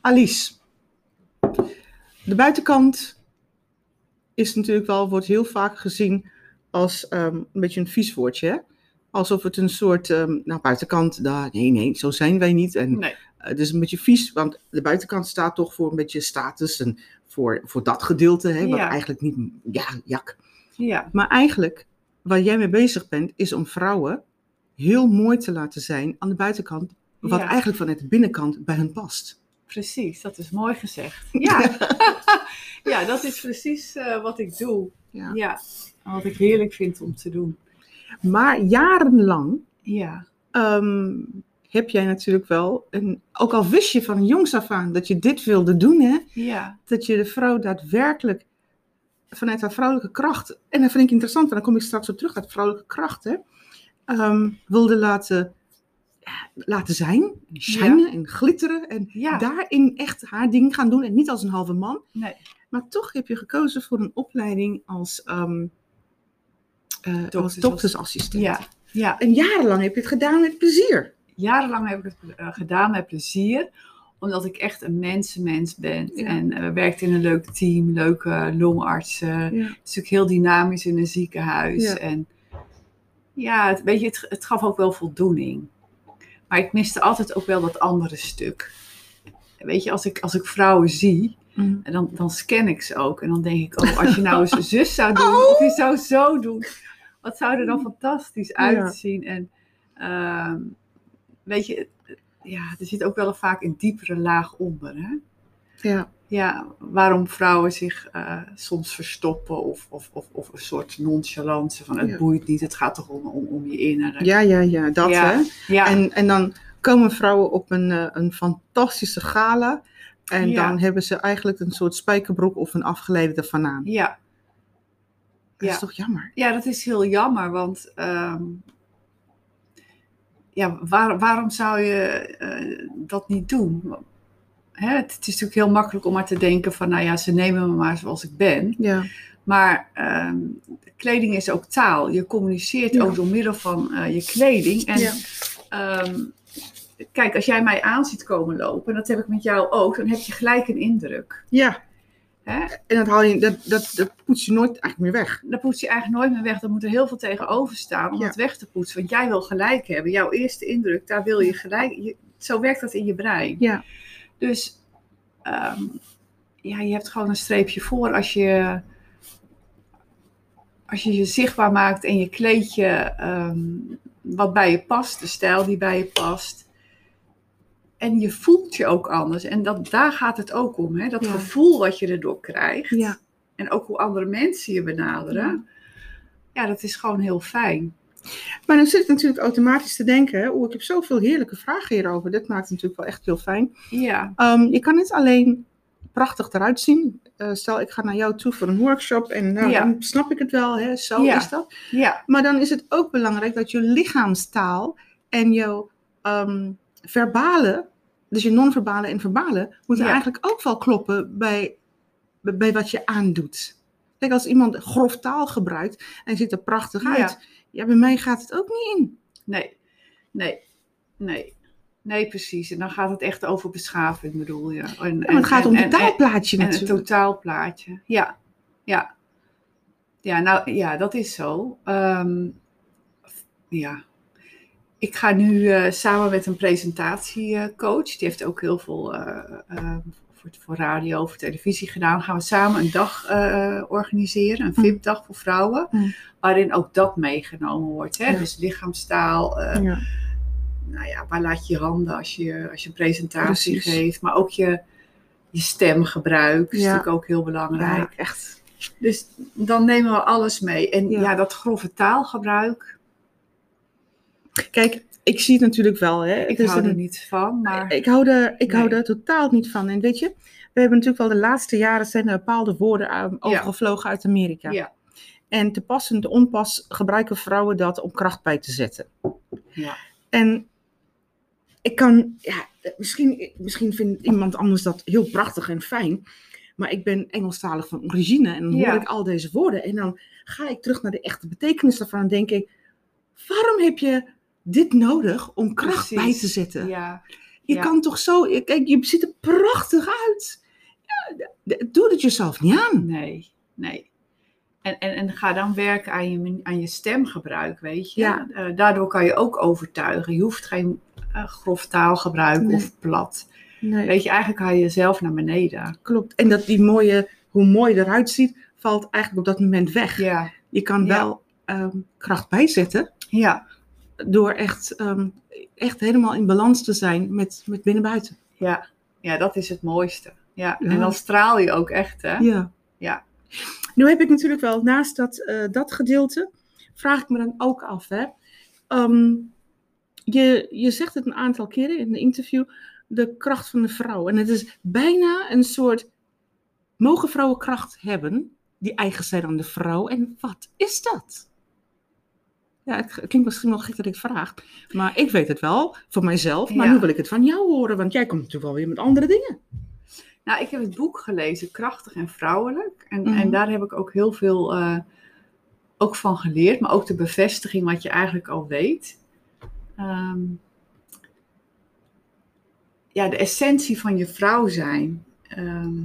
Alice. De buitenkant is natuurlijk wel, wordt heel vaak gezien als ehm, een beetje een vies woordje. Hè? Alsof het een soort, ehm, nou buitenkant, daar, nee, nee, zo zijn wij niet. En Nee. eh, het is een beetje vies, want de buitenkant staat toch voor een beetje status en voor, voor dat gedeelte, hè, wat Ja. eigenlijk niet, ja, jak. Ja, Maar eigenlijk, waar jij mee bezig bent, is om vrouwen heel mooi te laten zijn aan de buitenkant, wat Ja. eigenlijk vanuit de binnenkant bij hun past. Precies. Dat is mooi gezegd. Ja, ja dat is precies eh, wat ik doe. Ja. Ja, wat ik heerlijk vind om te doen. Maar jarenlang Ja, ehm, heb jij natuurlijk wel, een, ook al wist je van jongs af aan dat je dit wilde doen, hè, ja, dat je de vrouw daadwerkelijk vanuit haar vrouwelijke kracht, en dat vind ik interessant, dan kom ik straks op terug, uit vrouwelijke kracht, hè, ehm, wilde laten, laten zijn, en shinen en glitteren en Ja. daarin echt haar ding gaan doen en niet als een halve man. nee. Maar toch heb je gekozen voor een opleiding als, als Doktersas- doktersassistent. Ja, ja. En jarenlang heb je het gedaan met plezier. Jarenlang heb ik het eh, gedaan met plezier. Omdat ik echt een mensenmens ben. Ja. En eh, we werkten in een leuk team, leuke longartsen. Ja. Het is natuurlijk heel dynamisch in een ziekenhuis. Ja. En ja, het, weet je, het, het gaf ook wel voldoening. Maar ik miste altijd ook wel dat andere stuk. Weet je, als ik, als ik vrouwen zie, Mm. en dan, dan scan ik ze ook. En dan denk ik, oh, als je nou eens een zus zou doen, Oh. of je zou zo doen, wat zou er dan fantastisch Ja. uitzien. En ehm, weet je, ja, er zit ook wel vaak een diepere laag onder. Hè? Ja. Ja, waarom vrouwen zich eh, soms verstoppen of, of, of, of een soort nonchalance van het Ja. boeit niet, het gaat toch om, om, om je innere. ja, ja, ja, dat Ja. hè. ja, En, en dan komen vrouwen op een, eh, een fantastische gala. En dan hebben ze eigenlijk een soort spijkerbroek of een afgeleide ervan aan. ja. Dat is toch jammer? Ja, dat is heel jammer, want ehm, ja, waar, waarom zou je eh, dat niet doen? Hè, het, het is natuurlijk heel makkelijk om maar te denken van, nou ja, ze nemen me maar zoals ik ben. Ja. Maar ehm, kleding is ook taal. Je communiceert Ja. ook door middel van eh, je kleding. En Ja. ehm, kijk, als jij mij aan ziet komen lopen, en dat heb ik met jou ook, dan heb je gelijk een indruk. ja. Hè? En dat, haal je, dat, dat, dat poets je nooit eigenlijk meer weg. Dan poets je eigenlijk nooit meer weg. Dan moet er heel veel tegenover staan om Ja. het weg te poetsen. Want jij wil gelijk hebben. Jouw eerste indruk, daar wil je gelijk. Je, zo werkt dat in je brein. Ja. Dus ehm, ja, je hebt gewoon een streepje voor als je, als je je zichtbaar maakt en je kleed je ehm, wat bij je past, de stijl die bij je past. En je voelt je ook anders. En dat, daar gaat het ook om. Hè? Dat Ja. gevoel wat je erdoor krijgt. Ja. En ook hoe andere mensen je benaderen. Ja, dat is gewoon heel fijn. Maar dan zit ik natuurlijk automatisch te denken, hè, oeh, ik heb zoveel heerlijke vragen hierover. Dat maakt het natuurlijk wel echt heel fijn. Ja, Ehm, je kan niet alleen prachtig eruit zien. Eh, stel, ik ga naar jou toe voor een workshop en nou, Ja. dan snap ik het wel, hè, zo Ja. is dat. ja, Maar dan is het ook belangrijk dat je lichaamstaal en jouw ehm, verbale, dus je non-verbale en verbale, moeten Ja. eigenlijk ook wel kloppen bij, bij, wat je aandoet. Kijk, als iemand grof taal gebruikt en ziet er prachtig uit, ja, bij mij gaat het ook niet in. nee, nee, nee. Nee, precies. En dan gaat het echt over beschaving, bedoel je. En, Ja, maar het gaat om het taalplaatje En, en het natuurlijk. totaalplaatje. Ja, ja. Ja, nou ja, dat is zo. Ehm, ja. Ik ga nu eh, samen met een presentatiecoach, die heeft ook heel veel eh, eh, voor, voor radio, voor televisie gedaan, gaan we samen een dag eh, organiseren, een Hm. VIP-dag voor vrouwen, Hm. waarin ook dat meegenomen wordt. Hè? Ja. Dus lichaamstaal, Ja. nou ja, waar laat je je handen als je, als je een presentatie Precies. geeft, maar ook je, je stemgebruik is Ja. natuurlijk ook heel belangrijk. Ja, echt. Dus dan nemen we alles mee. En ja, dat grove taalgebruik, Kijk, ik zie het natuurlijk wel. Hè. ik hou er niet van, maar Ik hou, er, ik hou er totaal niet van. En weet je, we hebben natuurlijk wel de laatste jaren zijn er bepaalde woorden overgevlogen uit Amerika. ja, En te pas en te onpas gebruiken vrouwen dat om kracht bij te zetten. ja, En ik kan, ja, misschien, misschien vindt iemand anders dat heel prachtig en fijn. Maar ik ben Engelstalig van origine en dan Ja. hoor ik al deze woorden. En dan ga ik terug naar de echte betekenis daarvan en denk ik, waarom heb je dit nodig om kracht bij te zetten? ja, Je Ja. kan toch zo, kijk, je ziet er prachtig uit. Ja, doe het jezelf niet aan. Nee, nee. En, en, en ga dan werken aan je, aan je stemgebruik, weet je. Ja. Eh, daardoor kan je ook overtuigen. Je hoeft geen eh, grof taalgebruik Nee. of plat. Nee, Weet je, eigenlijk haal je jezelf naar beneden. klopt. En dat die mooie, hoe mooi je eruit ziet, valt eigenlijk op dat moment weg. Ja, Je kan wel ehm, kracht bijzetten ja, door echt, ehm, echt helemaal in balans te zijn met, met binnen-buiten. ja. Ja, dat is het mooiste. Ja. Ja. En dan straal je ook echt, hè? Ja. Ja. Nu heb ik natuurlijk wel, naast dat, eh, dat gedeelte, vraag ik me dan ook af, hè. Ehm, je, je zegt het een aantal keren in de interview, de kracht van de vrouw. En het is bijna een soort, mogen vrouwen kracht hebben, die eigen zijn aan de vrouw? En wat is dat? Ja, het klinkt misschien wel gek dat ik het vraag, maar ik weet het wel, voor mijzelf. Maar Ja. nu wil ik het van jou horen, want jij komt natuurlijk wel weer met andere dingen. Nou, ik heb het boek gelezen, Krachtig en Vrouwelijk. En, Mhm. en daar heb ik ook heel veel eh, ook van geleerd, maar ook de bevestiging wat je eigenlijk al weet. Ehm, ja, de essentie van je vrouw zijn. Ehm,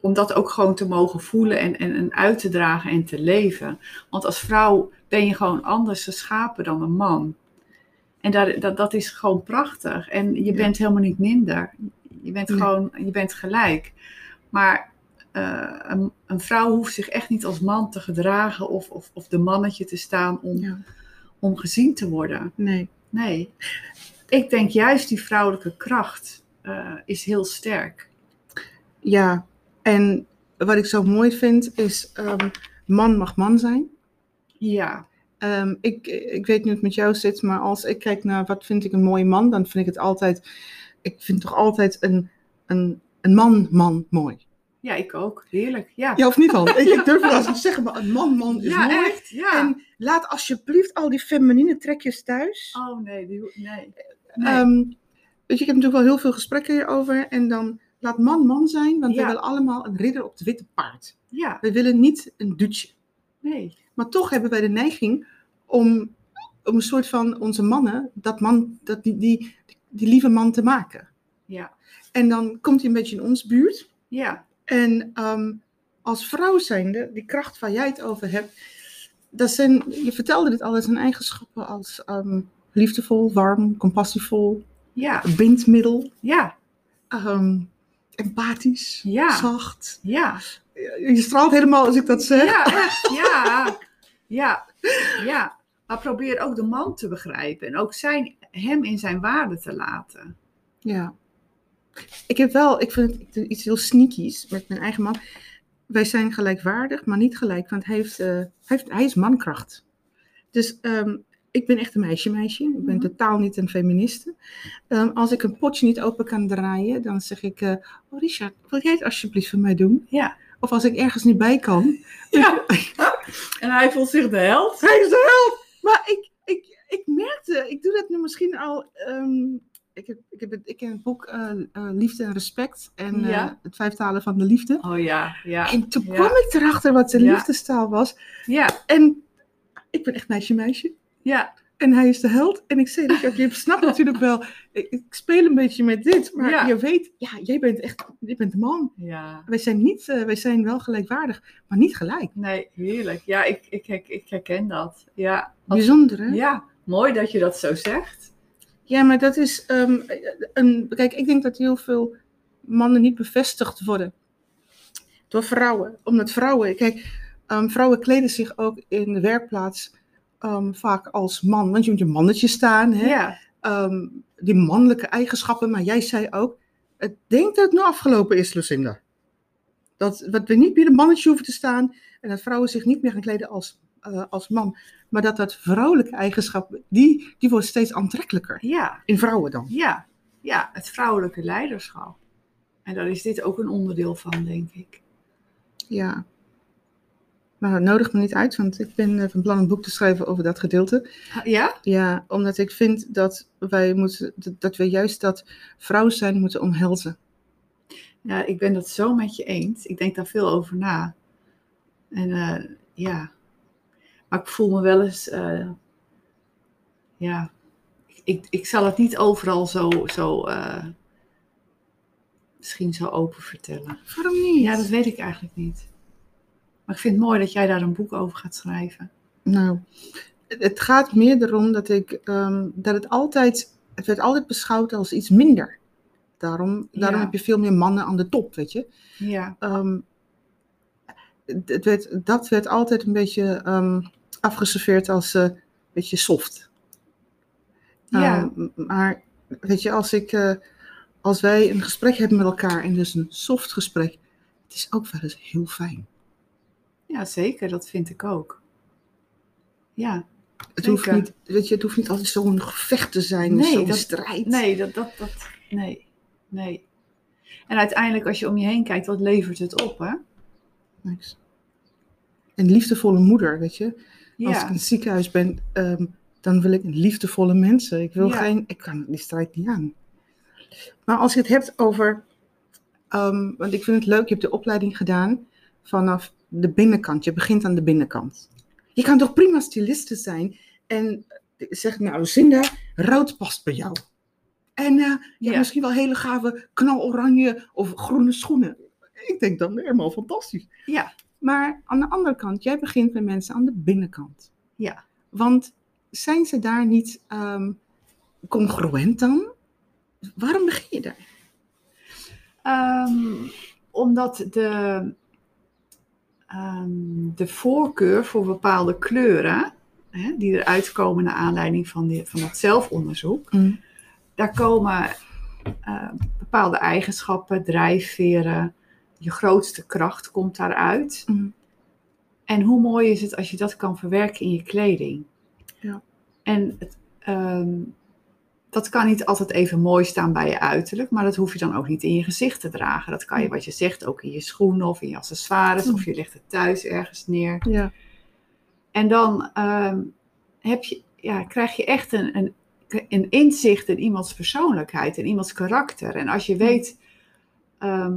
om dat ook gewoon te mogen voelen en, en, en uit te dragen en te leven. Want als vrouw ben je gewoon anders geschapen dan een man. En daar, dat, dat is gewoon prachtig. En je Ja. bent helemaal niet minder. Je bent gewoon, je bent gelijk. Maar eh, een, een vrouw hoeft zich echt niet als man te gedragen of, of, of de mannetje te staan om, Ja. om gezien te worden. Nee. Nee. Ik denk juist die vrouwelijke kracht eh, is heel sterk. Ja, en wat ik zo mooi vind is, ehm, man mag man zijn. Ja, Ehm, ik, ik weet niet hoe het met jou zit, maar als ik kijk naar wat vind ik een mooie man, dan vind ik het altijd, ik vind toch altijd een, een, een man, man mooi. ja ik ook. Heerlijk. Ja, Ja, of niet dan? ik, ik durf wel eens te zeggen, maar een man, man is Ja, mooi. echt. Ja. En laat alsjeblieft al die feminine trekjes thuis. Oh nee, die, nee. nee. Ehm, weet je, ik heb natuurlijk wel heel veel gesprekken hierover. En dan laat man man zijn, want we willen allemaal een ridder op het witte paard. ja, We willen niet een dutje. nee. Maar toch hebben wij de neiging om, om een soort van onze mannen, dat man, dat die, die, die lieve man te maken. Ja, En dan komt hij een beetje in ons buurt. ja, En ehm, als vrouw zijnde, die kracht waar jij het over hebt, dat zijn, je vertelde dit al, dat zijn eigenschappen als ehm, liefdevol, warm, compassievol, ja, bindmiddel, ja, ehm, empathisch, Ja. zacht. ja. Je straalt helemaal als ik dat zeg. Ja, echt. Ja, ja, ja. Maar probeer ook de man te begrijpen en ook zijn, hem in zijn waarde te laten. Ja. Ik heb wel, ik vind het iets heel sneakies met mijn eigen man. Wij zijn gelijkwaardig, maar niet gelijk, want hij, heeft, eh, hij, heeft, hij is mankracht. Dus ehm, ik ben echt een meisje-meisje. Ik ben Mhm. totaal niet een feministe. Ehm, als ik een potje niet open kan draaien, dan zeg ik: eh, Oh, Richard, wil jij het alsjeblieft voor mij doen? Ja. Of als ik ergens niet bij kan. Ja. En hij voelt zich de held. Hij is de held! Maar ik, ik, ik merkte, ik doe dat nu misschien al. ehm, ik, heb, ik, heb het, ik ken het boek eh, eh, Liefde en Respect en Ja. het vijf talen van de liefde. Oh ja, ja. En toen Ja. kwam ik erachter wat de liefdestaal was. Ja, En ik ben echt meisje-meisje. ja, En hij is de held. En ik zei, Richard, je snapt natuurlijk wel, ik, speel een beetje met dit. Maar Ja. je weet, ja, jij bent echt, je bent de man. ja. Wij zijn, niet, eh, wij zijn wel gelijkwaardig, maar niet gelijk. Nee, heerlijk. Ja, ik, ik, ik, ik herken dat. Ja. Als- Bijzonder, hè? ja, mooi dat je dat zo zegt. Ja, maar dat is ehm, een. Kijk, ik denk dat heel veel mannen niet bevestigd worden door vrouwen. Omdat vrouwen, kijk, ehm, vrouwen kleden zich ook in de werkplaats ehm, vaak als man. Want je moet je mannetje staan, hè? Ja, Ehm, die mannelijke eigenschappen. Maar jij zei ook, ik denk dat het nu afgelopen is, Lucinda. Dat, dat we niet meer een mannetje hoeven te staan en dat vrouwen zich niet meer gaan kleden als, eh, als man. Maar dat dat vrouwelijke eigenschappen, die, die worden steeds aantrekkelijker. ja, In vrouwen dan. ja. Ja, het vrouwelijke leiderschap. En daar is dit ook een onderdeel van, denk ik. Ja. Maar nodig me niet uit, want ik ben eh, van plan een boek te schrijven over dat gedeelte. Ja? Ja, omdat ik vind dat wij moeten, dat- we juist dat vrouw zijn moeten omhelzen. Ja, ik ben dat zo met je eens. Ik denk daar veel over na. En eh, ja, maar ik voel me wel eens, eh, ja, ik, ik, zal het niet overal zo, zo misschien zo open vertellen. Waarom niet? Ja, dat weet ik eigenlijk niet. Maar ik vind het mooi dat jij daar een boek over gaat schrijven. Nou, het- gaat meer erom dat ik ehm, dat het altijd, het werd altijd beschouwd als iets minder. Daarom, daarom Ja. heb je veel meer mannen aan de top, weet je. Ja, Ehm, het werd, dat werd altijd een beetje ehm, afgeserveerd als eh, een beetje soft. ja, maar weet je, als, ik, eh, als wij een gesprek hebben met elkaar en dus een soft gesprek, het is ook wel eens heel fijn. Ja, zeker. Dat vind ik ook. Ja, Het hoeft, niet, weet je, het hoeft niet altijd zo'n gevecht te zijn, Nee, zo'n strijd. nee, dat, dat, dat, nee, nee. En uiteindelijk, als je om je heen kijkt, wat levert het op, hè? Niks. Een liefdevolle moeder, weet je. Als ik Ja, in het ziekenhuis ben, ehm, dan wil ik liefdevolle mensen. Ik wil Ja. geen, ik kan die strijd niet aan. Maar als je het hebt over, ehm, want ik vind het leuk, je hebt de opleiding gedaan vanaf de binnenkant. Je begint aan de binnenkant. Je kan toch prima styliste zijn en zeg, nou Zinda, rood past bij jou. En eh, ja, Ja. misschien wel hele gave knaloranje of groene schoenen. Ik denk dan helemaal fantastisch. ja, Maar aan de andere kant, jij begint met mensen aan de binnenkant. ja. Want zijn ze daar niet ehm, congruent dan? Waarom begin je daar? Ehm, omdat de, ehm, de voorkeur voor bepaalde kleuren, hè, die eruit komen naar aanleiding van, die, van dat zelfonderzoek, daar komen eh, bepaalde eigenschappen, drijfveren, je grootste kracht komt daaruit. Mm. En hoe mooi is het als je dat kan verwerken in je kleding? Ja. En het, ehm, dat kan niet altijd even mooi staan bij je uiterlijk, maar dat hoef je dan ook niet in je gezicht te dragen. Dat kan je, Mm. wat je zegt, ook in je schoenen of in je accessoires, Mm. of je legt het thuis ergens neer. Ja. En dan ehm, heb je, ja, krijg je echt een, een, een inzicht in iemands persoonlijkheid, in iemands karakter. En als je weet ehm,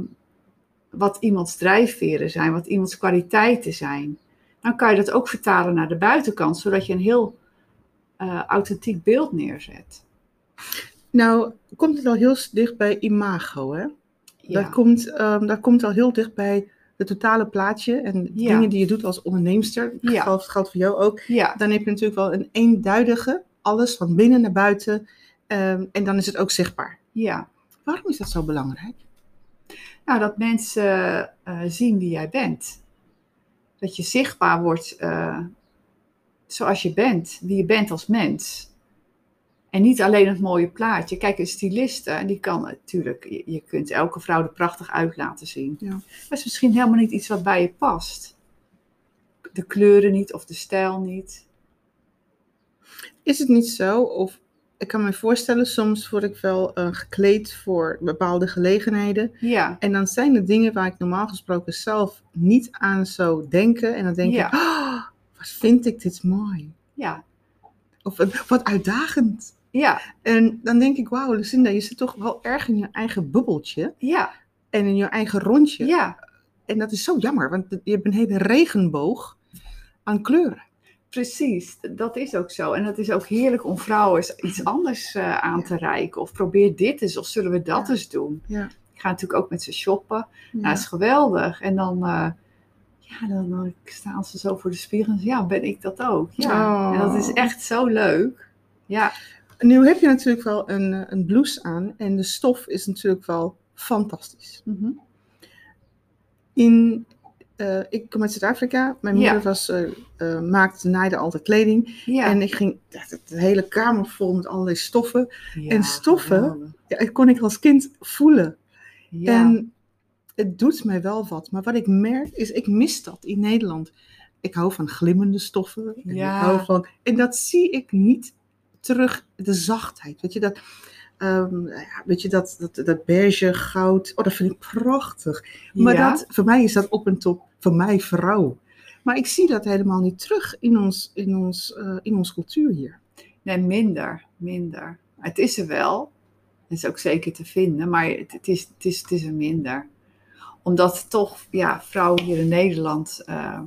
wat iemands drijfveren zijn, wat iemands kwaliteiten zijn, dan kan je dat ook vertalen naar de buitenkant, zodat je een heel eh, authentiek beeld neerzet. Nou, komt het al heel dicht bij imago, hè? Ja, Dat, komt, dat komt al heel dicht bij het totale plaatje en Ja. dingen die je doet als onderneemster. Dat Ja. geldt, geldt voor jou ook. ja, Dan heb je natuurlijk wel een eenduidige, alles van binnen naar buiten. ehm, en dan is het ook zichtbaar. ja. Waarom is dat zo belangrijk? Nou, dat mensen eh, zien wie jij bent. Dat je zichtbaar wordt eh, zoals je bent, wie je bent als mens. En niet alleen het mooie plaatje. Kijk, een styliste, die kan natuurlijk, je, je kunt elke vrouw er prachtig uit laten zien. Ja. Dat is misschien helemaal niet iets wat bij je past. De kleuren niet of de stijl niet. Is het niet zo? Of ik kan me voorstellen, soms word ik wel eh, gekleed voor bepaalde gelegenheden. Ja, En dan zijn er dingen waar ik normaal gesproken zelf niet aan zou denken. En dan denk Ja. ik, "Oh, wat vind ik dit mooi. ja, Of wat uitdagend. Ja, En dan denk ik, wauw, Lucinda, je zit toch wel erg in je eigen bubbeltje. ja, En in je eigen rondje. ja. En dat is zo jammer, want je hebt een hele regenboog aan kleuren. Precies, dat is ook zo. En het is ook heerlijk om vrouwen iets anders eh, aan te reiken. Of probeer dit eens, of zullen we dat Ja. eens doen. Ja. Ik ga natuurlijk ook met ze shoppen. Ja. Nou, dat is geweldig. En dan, eh, ja, dan, dan staan ze zo voor de spiegel en ja, ben ik dat ook? Ja, Oh. en dat is echt zo leuk. Ja, Nu heb je natuurlijk wel een, eh, een blouse aan en de stof is natuurlijk wel fantastisch. mhm. In, eh, ik kom uit Zuid-Afrika. Mijn Ja. moeder was, eh, maakte, naaide altijd kleding. ja. En ik ging de hele kamer vol met allerlei stoffen. Ja, en stoffen? Ja, kon ik als kind voelen. Ja, En het doet mij wel wat. Maar wat ik merk is, ik mis dat in Nederland. Ik hou van glimmende stoffen. En, ik hou van, en dat zie ik niet terug. De zachtheid. Weet je, dat, ehm, ja, weet je, dat, dat, dat beige goud. Oh, dat vind ik prachtig. Maar ja. dat, voor mij is dat op en top. Voor mij vrouw. Maar ik zie dat helemaal niet terug in ons, in ons, eh, in ons cultuur hier. Nee, minder, minder. Het is er wel. Het is ook zeker te vinden, maar het, het, is, het, is, het is er minder. Omdat toch, ja, vrouwen hier in Nederland, eh,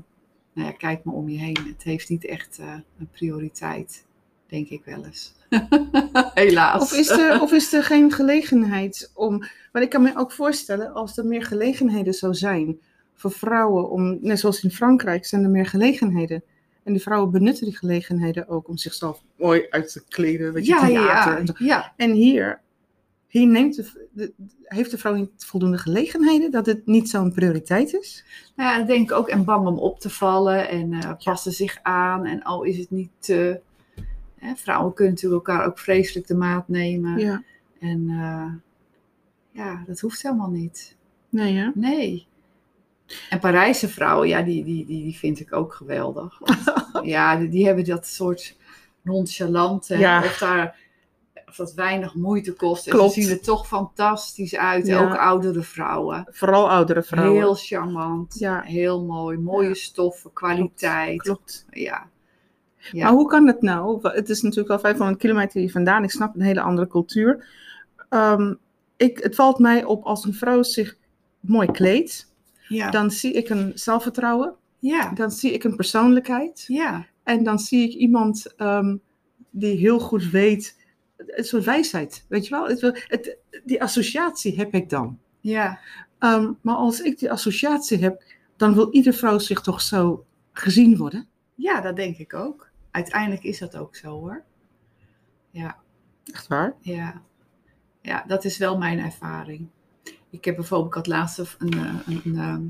nou ja, kijk maar om je heen. Het heeft niet echt eh, een prioriteit. Denk ik wel eens. Helaas. Of is, er, of is er geen gelegenheid om. Maar ik kan me ook voorstellen, als er meer gelegenheden zou zijn voor vrouwen, om, net zoals in Frankrijk, zijn er meer gelegenheden. En die vrouwen benutten die gelegenheden ook om zichzelf mooi uit te kleden, weet je, ja, theater ja, ja. En hier, hier neemt de, de- heeft de vrouw niet voldoende gelegenheden, dat het niet zo'n prioriteit is? Nou ja, denk ik ook. En bang om op te vallen en eh, passen zich aan. En al is het niet te... hè, vrouwen kunnen natuurlijk elkaar ook vreselijk de maat nemen. Ja. En eh, ja, dat hoeft helemaal niet. Nee, hè? Nee. En Parijse vrouwen, ja, die, die, die, die vind ik ook geweldig. Want, ja, die, die hebben dat soort nonchalante, Ja. of, daar, of dat weinig moeite kost. En ze zien er toch fantastisch uit. Ja. Ook oudere vrouwen. Vooral oudere vrouwen. Heel charmant, Ja. heel mooi, mooie stoffen, kwaliteit. Klopt. Ja. Ja. Maar hoe kan het nou? Het is natuurlijk al 500 kilometer hier vandaan. Ik snap een hele andere cultuur. Ehm, ik, het valt mij op als een vrouw zich mooi kleedt. ja. Dan zie ik een zelfvertrouwen. ja. Dan zie ik een persoonlijkheid. Ja. En dan zie ik iemand ehm, die heel goed weet. Een soort wijsheid. Weet je wel? Het, het, die associatie heb ik dan. Ja. Ehm, maar als ik die associatie heb, dan wil iedere vrouw zich toch zo gezien worden. ja, dat denk ik ook. Uiteindelijk is dat ook zo hoor. Ja. Echt waar? Ja. ja, dat is wel mijn ervaring. Ik heb bijvoorbeeld, ik had laatst een, een, een, ehm,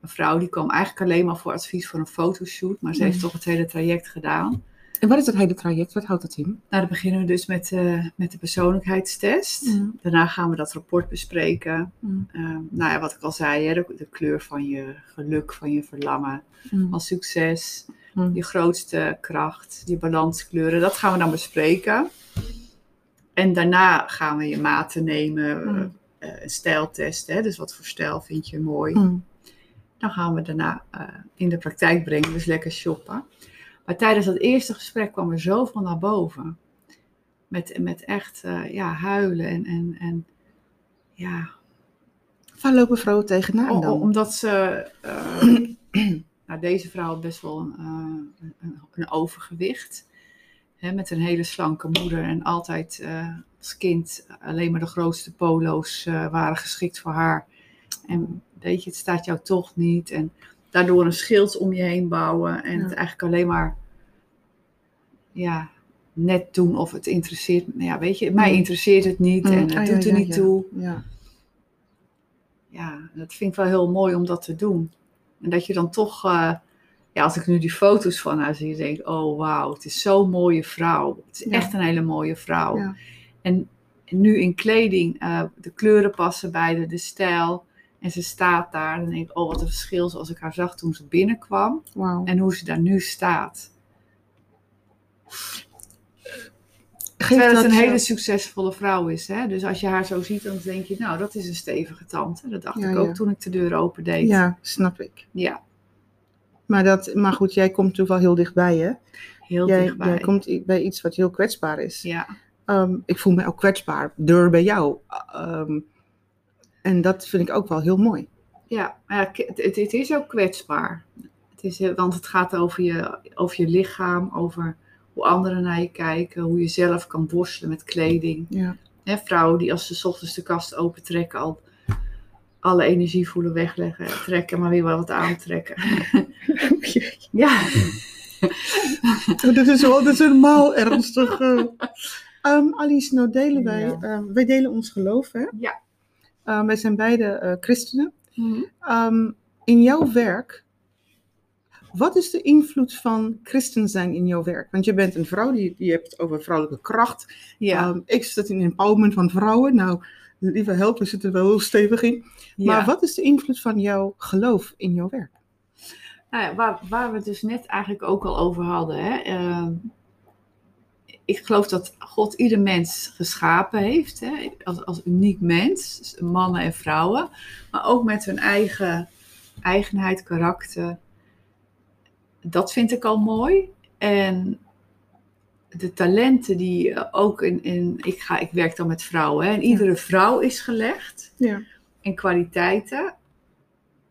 een vrouw die kwam eigenlijk alleen maar voor advies voor een fotoshoot, maar ze heeft Mm. toch het hele traject gedaan. En wat is het hele traject? Wat houdt het in? Nou, dan beginnen we dus met, eh, met de persoonlijkheidstest. Mm. Daarna gaan we dat rapport bespreken. Mm. Ehm, nou ja, wat ik al zei, hè, de, de kleur van je geluk, van je verlangen, Mm. van succes, je grootste kracht, je balanskleuren. Dat gaan we dan bespreken. En daarna gaan we je maten nemen, eh, een stijltest. Hè, dus wat voor stijl vind je mooi. Dan gaan we daarna eh, in de praktijk brengen, dus lekker shoppen. Maar tijdens dat eerste gesprek kwam er zoveel naar boven. Met, met echt eh, ja, huilen en, en, en ja, Waar lopen vrouwen tegenaan dan? omdat ze, eh, nou, deze vrouw had best wel een, eh, een, een overgewicht. Hè, met een hele slanke moeder en altijd als kind alleen maar de grootste polo's waren geschikt voor haar. En weet je, het staat jou toch niet. En daardoor een schild om je heen bouwen. En Ja. het eigenlijk alleen maar ja, net doen of het interesseert. Ja, weet je, mij interesseert het niet Mm, en het ah, doet er niet toe Ja. ja, dat vind ik wel heel mooi om dat te doen. En dat je dan toch, eh, ja, als ik nu die foto's van haar zie, denk ik, oh wauw, het is zo'n mooie vrouw. Het is Ja. echt een hele mooie vrouw. Ja. En nu in kleding, eh, de kleuren passen bij de, de stijl. En ze staat daar. Dan denk ik, oh wat een verschil zoals ik haar zag toen ze binnenkwam. En hoe ze daar nu staat. Geeft Terwijl het dat een hele succesvolle vrouw is. Hè? Dus als je haar zo ziet, dan denk je, nou dat is een stevige tante. Dat dacht Ja, ik ook ja. toen ik de deur opendeed. Ja, snap ik. ja Maar, dat, maar goed, jij komt wel heel dichtbij, hè? heel Jij, dichtbij. jij komt bij iets wat heel kwetsbaar is. Ja, Ehm, ik voel me ook kwetsbaar door bij jou. Ehm, en dat vind ik ook wel heel mooi. ja, maar ja, het, het, is ook kwetsbaar. Het is, heel- want het gaat over je, over je lichaam, over hoe anderen naar je kijken, hoe je zelf kan worstelen met kleding. Ja. Hè, vrouwen die als ze 's ochtends de kast opentrekken al alle energie voelen wegleggen, trekken, maar weer wel wat aantrekken. ja, dat is wel dat is helemaal ernstig. eh. Ehm, Alice, nou delen wij, Ja. ehm, wij delen ons geloof, hè? Ja. Ehm, wij zijn beide eh, christenen. Mhm. Ehm, in jouw werk, wat is de invloed van christen zijn in jouw werk? Want je bent een vrouw, die, die hebt het over vrouwelijke kracht. ja, Ehm, ik zit in empowerment van vrouwen. Nou, lieve help, we zitten er wel heel stevig in. ja. Maar wat is de invloed van jouw geloof in jouw werk? Nou ja, waar, waar we het dus net eigenlijk ook al over hadden. Hè? Ik geloof dat God ieder mens geschapen heeft. Hè? Als, als uniek mens. dus Mannen en vrouwen. Maar ook met hun eigen eigenheid, karakter. Dat vind ik al mooi. En de talenten die ook in... in ik, ga, ik werk dan met vrouwen. Hè? En iedere vrouw is gelegd. Ja. En kwaliteiten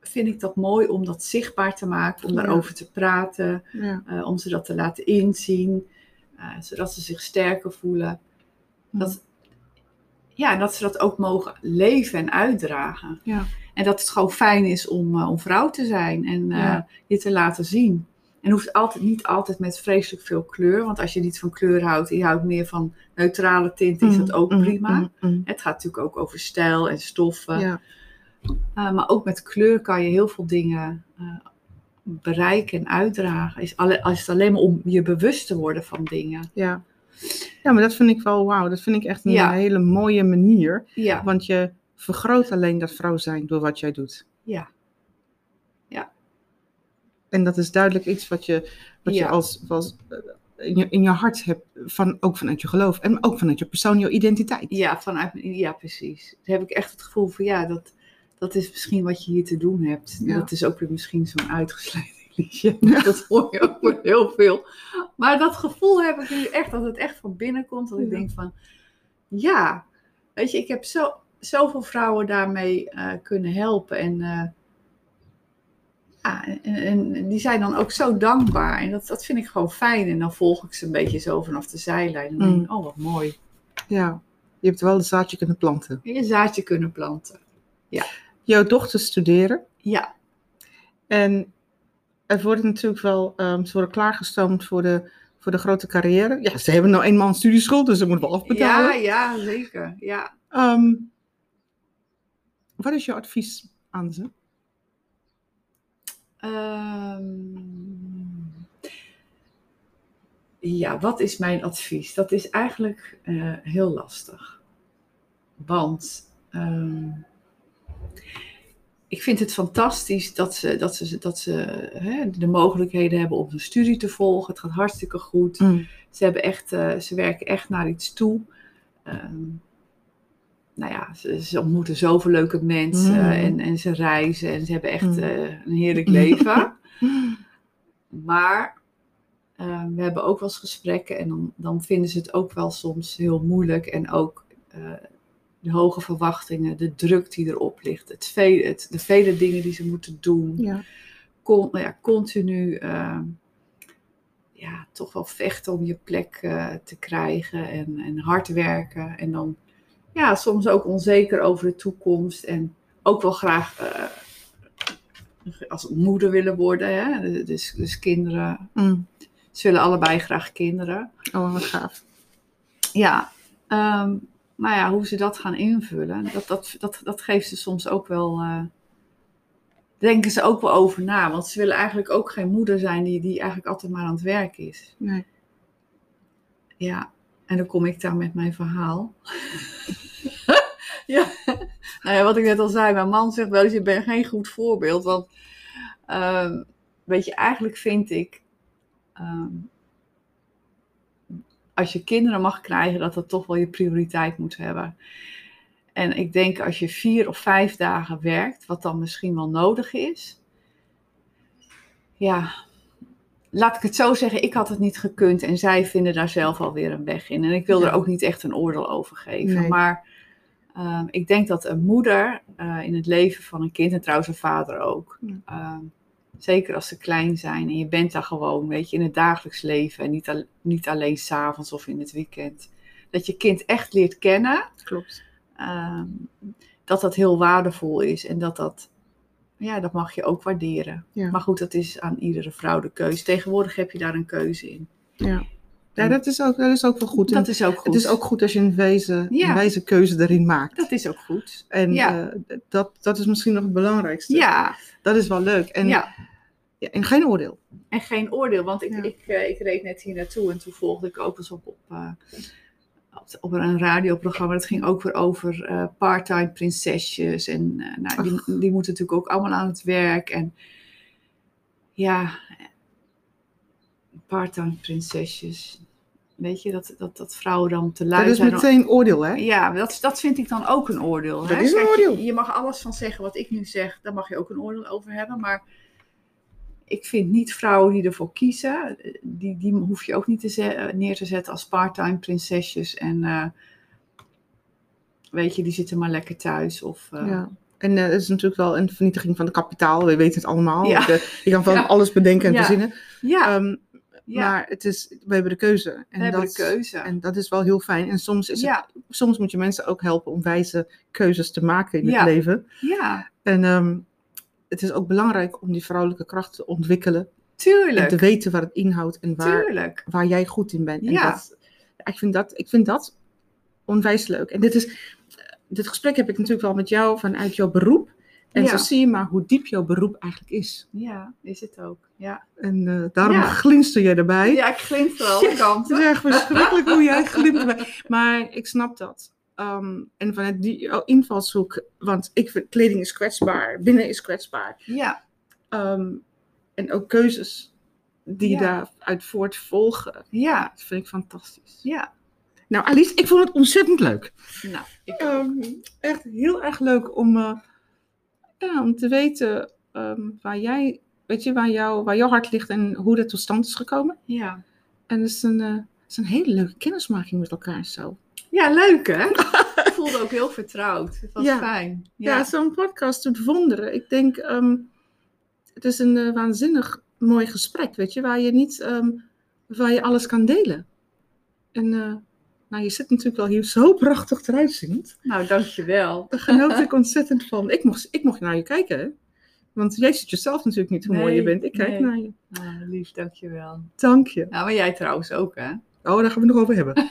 vind ik dat mooi om dat zichtbaar te maken, om Ja. daarover te praten, Ja. eh, om ze dat te laten inzien. Eh, zodat ze zich sterker voelen. Mm. Dat, ja, en dat ze dat ook mogen leven en uitdragen. Ja. En dat het gewoon fijn is om, eh, om vrouw te zijn en eh, Ja. je te laten zien. En hoeft altijd, niet altijd met vreselijk veel kleur. Want als je niet van kleur houdt en je houdt meer van neutrale tinten, is dat ook Mm, prima. mm, mm. Het gaat natuurlijk ook over stijl en stoffen. Ja. Uh, maar ook met kleur kan je heel veel dingen bereiken en uitdragen. Is, alle, is het alleen maar om je bewust te worden van dingen. Ja. ja, maar dat vind ik wel wauw. Dat vind ik echt een Ja. hele mooie manier. Ja, Want je vergroot alleen dat vrouw zijn door wat jij doet. ja, En dat is duidelijk iets wat je, wat je Ja. als, als eh, in, je, in je hart hebt, van, ook vanuit je geloof. En ook vanuit je persoon, je identiteit. ja, vanuit, ja, precies. Heb ik echt het gevoel van ja, dat, dat is misschien wat je hier te doen hebt. Ja. Dat is ook weer misschien zo'n uitgesleten liedje. Dat hoor je ook weer heel veel. Maar dat gevoel heb ik nu echt, dat het echt van binnen komt. Dat ik Ja. denk van ja, weet je, ik heb zo, zoveel vrouwen daarmee eh, kunnen helpen. En, eh, ja, en, en die zijn dan ook zo dankbaar. En dat, dat vind ik gewoon fijn. En dan volg ik ze een beetje zo vanaf de zijlijn. En dan denk ik, oh wat mooi. Ja, je hebt wel een zaadje kunnen planten. Je zaadje kunnen planten. Jouw dochters studeren. Ja, En er wordt natuurlijk wel, ehm, ze worden klaargestoomd voor de, voor de grote carrière. Ja, ze hebben nou eenmaal een studieschuld, dus ze moeten wel ja, afbetalen. ja, zeker. Ja. Ehm, wat is jouw advies aan ze? Ehm, ja, wat is mijn advies? Dat is eigenlijk eh, heel lastig. Want ik vind het fantastisch dat ze, dat ze, dat ze hè, de mogelijkheden hebben om een studie te volgen. Het gaat hartstikke goed. Mm. Ze, hebben echt, eh, ze werken echt naar iets toe. Ehm, nou ja, ze, ze ontmoeten zoveel leuke mensen Mm. en, en ze reizen en ze hebben echt Mm. eh, een heerlijk leven. maar eh, we hebben ook wel eens gesprekken en dan, dan vinden ze het ook wel soms heel moeilijk. En ook eh, de hoge verwachtingen, de druk die erop ligt, het vele, het, de vele dingen die ze moeten doen Ja. con, nou ja, continu eh, ja, toch wel vechten om je plek eh, te krijgen en, en hard werken. En dan ja, soms ook onzeker over de toekomst en ook wel graag eh, als moeder willen worden. Hè? Dus, dus kinderen, Mm. ze willen allebei graag kinderen. Oh, wat gaaf. Ja, ehm, maar ja, hoe ze dat gaan invullen, dat, dat, dat, dat geeft ze soms ook wel. eh, denken ze ook wel over na. Want ze willen eigenlijk ook geen moeder zijn die, die eigenlijk altijd maar aan het werk is. Nee. Ja, en dan kom ik daar met mijn verhaal. ja, nou ja, wat ik net al zei, mijn man zegt wel eens: je bent geen goed voorbeeld. Want, ehm, weet je, eigenlijk vind ik. ehm, als je kinderen mag krijgen, dat dat toch wel je prioriteit moet hebben. En ik denk als je vier of vijf dagen werkt, wat dan misschien wel nodig is. Ja, laat ik het zo zeggen, ik had het niet gekund en zij vinden daar zelf alweer een weg in. En ik wil er ook niet echt een oordeel over geven. Nee. Maar ehm, ik denk dat een moeder eh, in het leven van een kind, en trouwens een vader ook, Ja. Zeker als ze klein zijn en je bent daar gewoon, weet je, in het dagelijks leven en niet, al- niet alleen s'avonds of in het weekend, dat je kind echt leert kennen Klopt. ehm, dat dat heel waardevol is en dat dat, ja, dat mag je ook waarderen. Ja. Maar goed, dat is aan iedere vrouw de keuze. Tegenwoordig heb je daar een keuze in. Ja. Ja, dat is ook, dat is ook wel goed. Dat is ook goed. Het is ook goed als je een wijze, Ja. een wijze keuze erin maakt. Dat is ook goed. En Ja. eh, dat, dat is misschien nog het belangrijkste. Ja, Dat is wel leuk. En, ja. ja, en geen oordeel. En geen oordeel, want ik, ik, eh, ik reed net hier naartoe en toen volgde ik ook eens op, op, eh, op, op een radioprogramma. Dat ging ook weer over part-time prinsesjes. En nou, die, die moeten natuurlijk ook allemaal aan het werk. En ja, part-time prinsesjes. Weet je, dat, dat, dat vrouwen dan te lui Dat is meteen oordeel, hè? Ja, dat, dat vind ik dan ook een oordeel. Dat hè? is een Kijk, oordeel. Je, je mag alles van zeggen wat ik nu zeg, daar mag je ook een oordeel over hebben. Maar ik vind niet vrouwen die ervoor kiezen, die, die hoef je ook niet te neer te zetten als part-time prinsesjes. En eh, weet je, die zitten maar lekker thuis. Of, eh, Ja. En eh, het is natuurlijk wel een vernietiging van het kapitaal. We weten het allemaal. Ja. De- je kan van Ja. alles bedenken en verzinnen. ja, Ehm, Ja, Maar het is, we hebben de keuze. En we hebben dat, de keuze. En dat is wel heel fijn. En soms, is ja, het, soms moet je mensen ook helpen om wijze keuzes te maken in het leven. ja, En ehm, het is ook belangrijk om die vrouwelijke kracht te ontwikkelen. En tuurlijk. te weten waar het inhoudt en waar, Tuurlijk. waar jij goed in bent. En Ja. dat, ja, ik, vind dat, ik vind dat onwijs leuk. En dit, is, dit gesprek heb ik natuurlijk wel met jou vanuit jouw beroep. En Ja. zo zie je maar hoe diep jouw beroep eigenlijk is. Ja, is het ook. Ja, En eh, daarom Ja. glinster jij erbij. ja ik glinster alle Het is echt verschrikkelijk hoe jij glimt erbij. Maar ik snap dat. Ehm, en vanuit die jouw invalshoek, want ik vind kleding is kwetsbaar, binnen is kwetsbaar. Ja, Ehm, en ook keuzes die Ja. daaruit voortvolgen. ja, Dat vind ik fantastisch. ja. Nou, Alice, ik vond het ontzettend leuk. Nou, ik Ehm, echt heel erg leuk om, eh, ja, om te weten ehm, waar jij, weet je, waar, jou, waar jouw hart ligt en hoe dat tot stand is gekomen. ja. En het is een, eh, het is een hele leuke kennismaking met elkaar zo. Ja, leuk hè? Ik voelde ook heel vertrouwd. Het was Ja. fijn. Ja, Ja, zo'n podcast doet wonderen. Ik denk, ehm, het is een eh, waanzinnig mooi gesprek, weet je, waar je niet, ehm, waar je alles kan delen. En eh, nou, je zit natuurlijk wel hier zo prachtig eruit ziet. nou dankjewel. Daar genoot ik ontzettend van. Ik mocht, ik mocht naar je kijken, hè? Want jij ziet jezelf natuurlijk niet hoe mooi je bent. Ik kijk nee. naar je. Nou, lief, dankjewel. Dank je. Nou, maar jij trouwens ook hè? Oh, daar gaan we het nog over hebben.